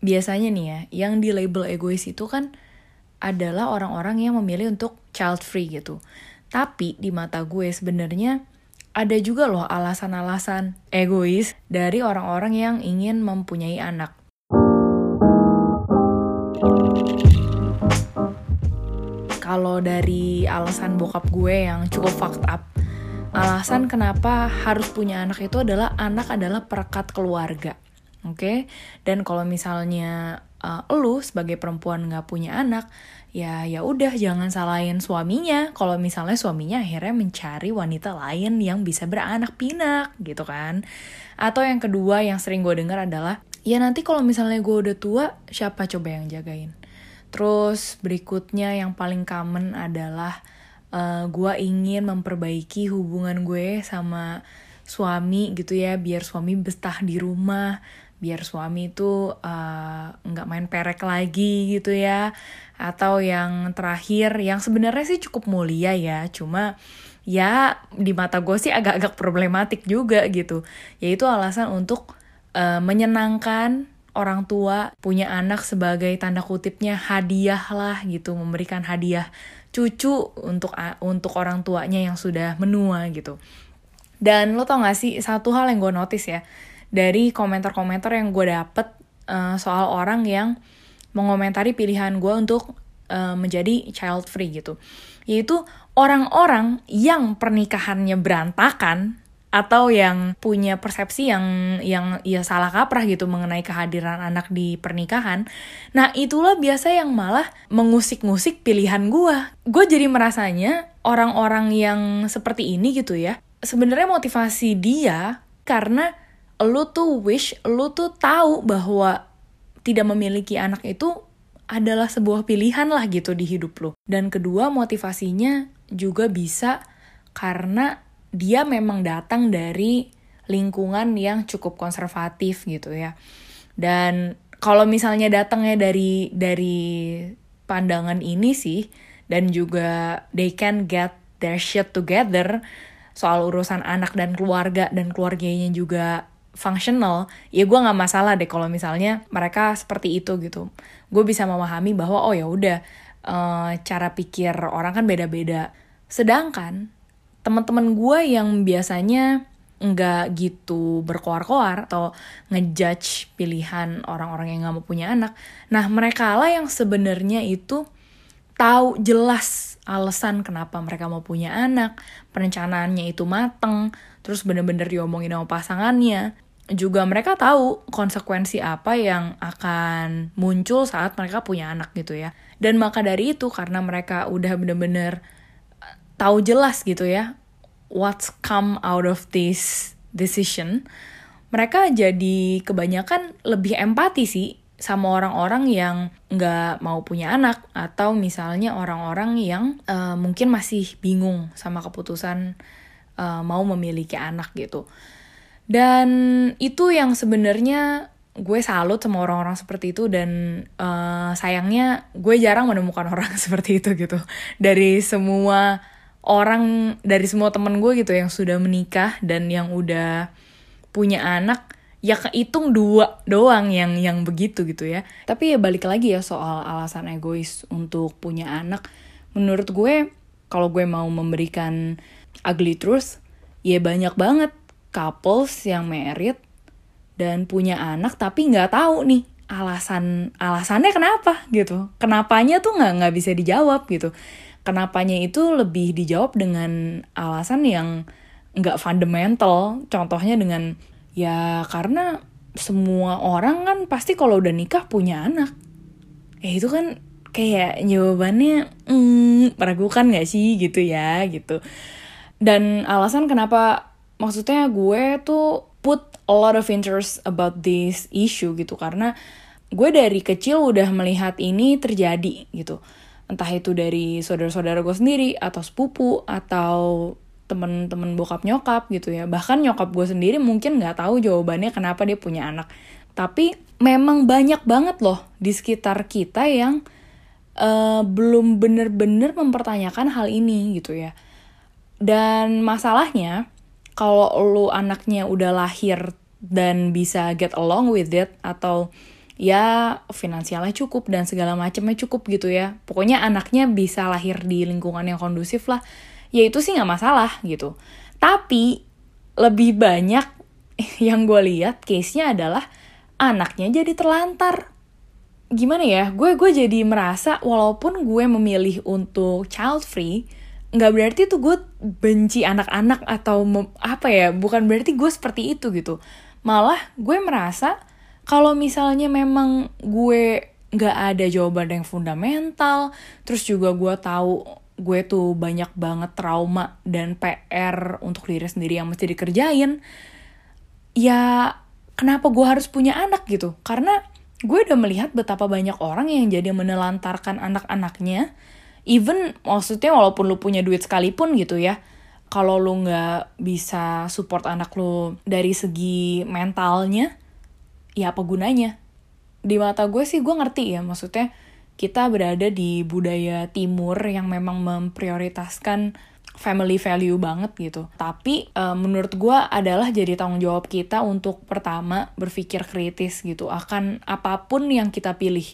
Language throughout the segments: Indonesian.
biasanya nih ya, yang di label egois itu kan adalah orang-orang yang memilih untuk child free gitu. Tapi di mata gue sebenarnya ada juga loh alasan-alasan egois dari orang-orang yang ingin mempunyai anak. Kalau dari alasan bokap gue yang cukup fucked up, alasan kenapa harus punya anak itu adalah anak adalah perekat keluarga oke? Okay? dan kalau misalnya uh, lu sebagai perempuan nggak punya anak ya ya udah jangan salahin suaminya. Kalau misalnya suaminya akhirnya mencari wanita lain yang bisa beranak pinak gitu kan? Atau yang kedua yang sering gue dengar adalah ya nanti kalau misalnya gue udah tua siapa coba yang jagain? Terus berikutnya yang paling common adalah uh, gue ingin memperbaiki hubungan gue sama suami gitu ya biar suami betah di rumah biar suami itu eh, nggak uh, main perek lagi gitu ya. Atau yang terakhir yang sebenarnya sih cukup mulia ya. Cuma ya di mata gue sih agak-agak problematik juga gitu. Yaitu alasan untuk uh, menyenangkan orang tua punya anak sebagai tanda kutipnya hadiah lah gitu. Memberikan hadiah cucu untuk untuk orang tuanya yang sudah menua gitu. Dan lo tau gak sih satu hal yang gue notice ya dari komentar-komentar yang gue dapet uh, soal orang yang mengomentari pilihan gue untuk uh, menjadi child free gitu. Yaitu orang-orang yang pernikahannya berantakan atau yang punya persepsi yang yang ya salah kaprah gitu mengenai kehadiran anak di pernikahan. Nah, itulah biasa yang malah mengusik-ngusik pilihan gue. Gue jadi merasanya orang-orang yang seperti ini gitu ya. Sebenarnya motivasi dia karena lu tuh wish, lu tuh tahu bahwa tidak memiliki anak itu adalah sebuah pilihan lah gitu di hidup lu. Dan kedua motivasinya juga bisa karena dia memang datang dari lingkungan yang cukup konservatif gitu ya. Dan kalau misalnya datangnya dari dari pandangan ini sih dan juga they can get their shit together soal urusan anak dan keluarga dan keluarganya juga functional, ya gue nggak masalah deh kalau misalnya mereka seperti itu gitu. Gue bisa memahami bahwa oh ya udah uh, cara pikir orang kan beda-beda. Sedangkan teman-teman gue yang biasanya nggak gitu berkoar-koar atau ngejudge pilihan orang-orang yang nggak mau punya anak. Nah mereka lah yang sebenarnya itu tahu jelas alasan kenapa mereka mau punya anak, perencanaannya itu mateng, terus bener-bener diomongin sama pasangannya. Juga mereka tahu konsekuensi apa yang akan muncul saat mereka punya anak gitu ya. Dan maka dari itu karena mereka udah bener-bener eh, tahu jelas gitu ya what's come out of this decision, mereka jadi kebanyakan lebih empati sih sama orang-orang yang nggak mau punya anak atau misalnya orang-orang yang uh, mungkin masih bingung sama keputusan uh, mau memiliki anak gitu. Dan itu yang sebenarnya gue salut sama orang-orang seperti itu dan uh, sayangnya gue jarang menemukan orang seperti itu gitu dari semua orang dari semua temen gue gitu yang sudah menikah dan yang udah punya anak ya kehitung dua doang yang yang begitu gitu ya. Tapi ya balik lagi ya soal alasan egois untuk punya anak. Menurut gue kalau gue mau memberikan ugly truth ya banyak banget couples yang married dan punya anak tapi nggak tahu nih alasan alasannya kenapa gitu. Kenapanya tuh nggak nggak bisa dijawab gitu. Kenapanya itu lebih dijawab dengan alasan yang nggak fundamental. Contohnya dengan ya karena semua orang kan pasti kalau udah nikah punya anak. Eh itu kan kayak jawabannya hmm, meragukan gak sih? gitu ya gitu. Dan alasan kenapa maksudnya gue tuh put a lot of interest about this issue gitu karena gue dari kecil udah melihat ini terjadi gitu. Entah itu dari saudara-saudara gue sendiri atau sepupu atau temen-temen bokap nyokap gitu ya. Bahkan nyokap gue sendiri mungkin nggak tahu jawabannya kenapa dia punya anak. Tapi memang banyak banget loh di sekitar kita yang uh, belum bener-bener mempertanyakan hal ini gitu ya. Dan masalahnya, kalau lu anaknya udah lahir dan bisa get along with it, atau ya finansialnya cukup dan segala macamnya cukup gitu ya. Pokoknya anaknya bisa lahir di lingkungan yang kondusif lah ya itu sih nggak masalah gitu. Tapi lebih banyak yang gue lihat case-nya adalah anaknya jadi terlantar. Gimana ya gue gue jadi merasa walaupun gue memilih untuk child free nggak berarti tuh gue benci anak-anak atau apa ya bukan berarti gue seperti itu gitu. Malah gue merasa kalau misalnya memang gue nggak ada jawaban yang fundamental terus juga gue tahu gue tuh banyak banget trauma dan PR untuk diri sendiri yang mesti dikerjain ya kenapa gue harus punya anak gitu? Karena gue udah melihat betapa banyak orang yang jadi menelantarkan anak-anaknya even maksudnya walaupun lu punya duit sekalipun gitu ya kalau lu nggak bisa support anak lu dari segi mentalnya ya apa gunanya? Di mata gue sih gue ngerti ya maksudnya kita berada di budaya timur yang memang memprioritaskan family value banget gitu. Tapi uh, menurut gue adalah jadi tanggung jawab kita untuk pertama berpikir kritis gitu akan apa pun yang kita pilih.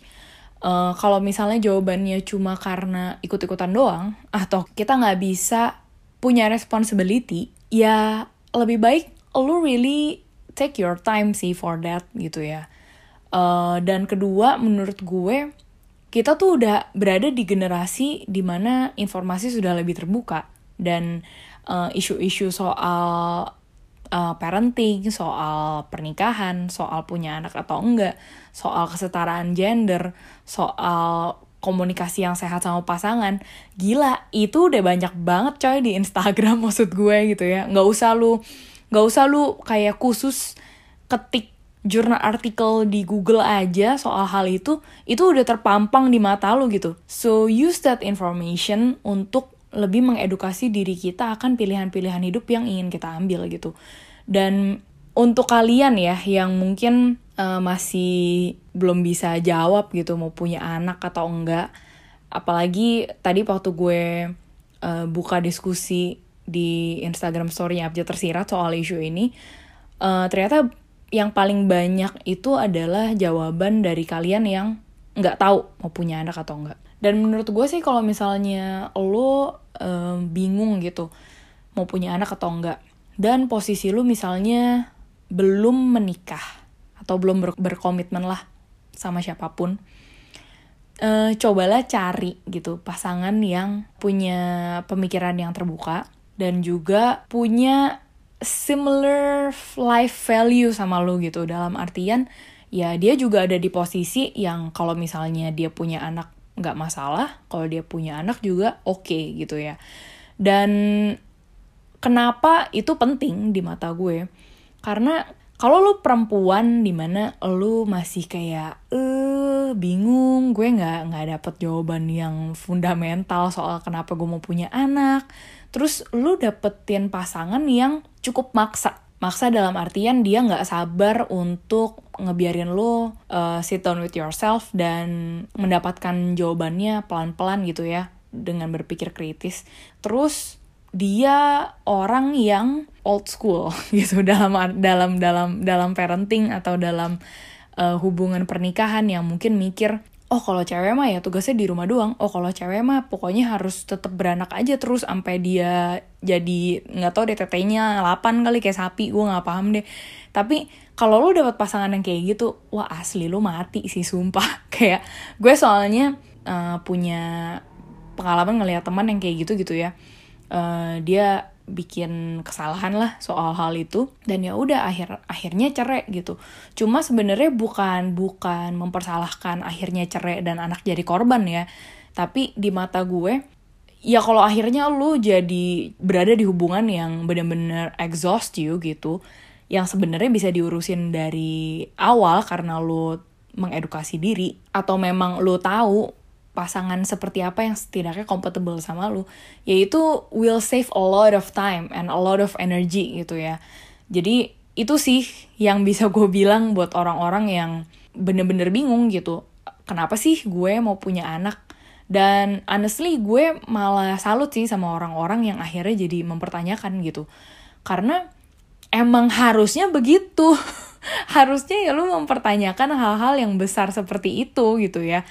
Uh, kalau misalnya jawabannya cuma karena ikut-ikutan doang atau kita nggak bisa punya responsibility, ya lebih baik lu really take your time sih for that gitu ya. Uh, dan kedua menurut gue kita tuh udah berada di generasi di mana informasi sudah lebih terbuka dan uh, isu-isu soal uh, parenting, soal pernikahan, soal punya anak atau enggak, soal kesetaraan gender, soal komunikasi yang sehat sama pasangan, gila itu udah banyak banget coy di Instagram maksud gue gitu ya, nggak usah lu nggak usah lu kayak khusus ketik jurnal artikel di Google aja soal hal itu itu udah terpampang di mata lo gitu. So use that information untuk lebih mengedukasi diri kita akan pilihan-pilihan hidup yang ingin kita ambil gitu. Dan untuk kalian ya yang mungkin uh, masih belum bisa jawab gitu mau punya anak atau enggak apalagi tadi waktu gue uh, buka diskusi di Instagram story-nya Abjad Tersirat soal isu ini uh, ternyata yang paling banyak itu adalah jawaban dari kalian yang nggak tahu mau punya anak atau enggak. Dan menurut gue sih kalau misalnya lo um, bingung gitu mau punya anak atau enggak, dan posisi lo misalnya belum menikah atau belum ber berkomitmen lah sama siapa pun, uh, cobalah cari gitu pasangan yang punya pemikiran yang terbuka dan juga punya similar life value sama lo gitu. Dalam artian ya dia juga ada di posisi yang kalau misalnya dia punya anak nggak masalah kalau dia punya anak juga oke okay, gitu ya. Dan kenapa itu penting di mata gue? Karena kalau lu perempuan di mana lu masih kayak eh bingung gue nggak nggak dapet jawaban yang fundamental soal kenapa gue mau punya anak terus lu dapetin pasangan yang cukup maksa. Maksa dalam artian dia nggak sabar untuk ngebiarin lo uh, sit down with yourself dan mendapatkan jawabannya pelan-pelan gitu ya dengan berpikir kritis. Terus dia orang yang old school gitu dalam dalam dalam dalam parenting atau dalam uh, hubungan pernikahan yang mungkin mikir oh kalau cewek mah ya tugasnya di rumah doang. Oh kalau cewek mah pokoknya harus tetap beranak aja terus sampai dia jadi nggak tau deh tetenya 8 kali kayak sapi. Gue nggak paham deh. Tapi kalau lo dapet pasangan yang kayak gitu wah asli lo mati sih sumpah. Kayak gue soalnya uh, punya pengalaman ngeliat teman yang kayak gitu gitu ya. Uh, dia bikin kesalahan lah soal hal itu. Dan ya udah akhir akhirnya cerai gitu. Cuma sebenarnya bukan bukan mempersalahkan akhirnya cerai dan anak jadi korban ya. Tapi di mata gue ya kalau akhirnya lu jadi berada di hubungan yang bener-bener exhaust you gitu yang sebenarnya bisa diurusin dari awal karena lu mengedukasi diri atau memang lu tahu pasangan seperti apa yang setidaknya compatible sama lu. Yaitu will save a lot of time and a lot of energy gitu ya. Jadi itu sih yang bisa gue bilang buat orang-orang yang bener-bener bingung gitu. Kenapa sih gue mau punya anak? Dan honestly gue malah salut sih sama orang-orang yang akhirnya jadi mempertanyakan gitu. Karena emang harusnya begitu. Harusnya ya lu mempertanyakan hal-hal yang besar seperti itu gitu ya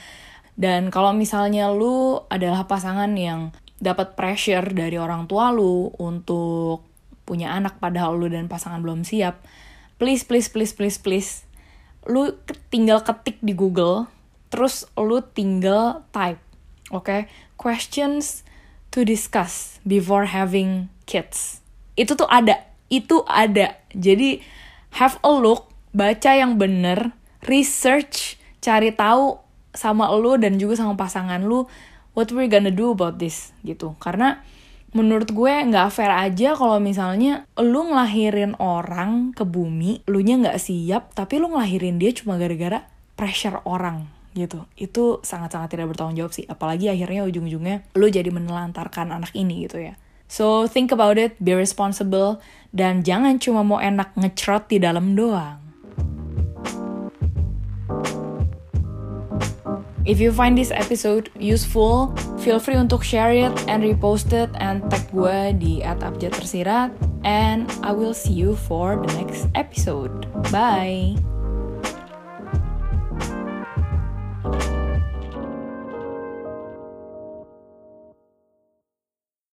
dan kalau misalnya lu adalah pasangan yang dapat pressure dari orang tua lu untuk punya anak padahal lu dan pasangan belum siap please please please please please lu tinggal ketik di Google terus lu tinggal type oke okay? questions to discuss before having kids itu tuh ada itu ada jadi have a look baca yang bener research cari tahu sama lu dan juga sama pasangan lu what we gonna do about this? Gitu. Karena menurut gue nggak fair aja kalau misalnya lu ngelahirin orang ke bumi lu nya nggak siap tapi lu ngelahirin dia cuma gara-gara pressure orang. Gitu. Itu sangat-sangat tidak bertanggung jawab sih. Apalagi akhirnya ujung-ujungnya lu jadi menelantarkan anak ini gitu ya. So think about it be responsible dan jangan cuma mau enak ngecrot di dalam doang If you find this episode useful, feel free untuk share it and repost it and tag gue di @abjad tersirat and I will see you for the next episode. Bye.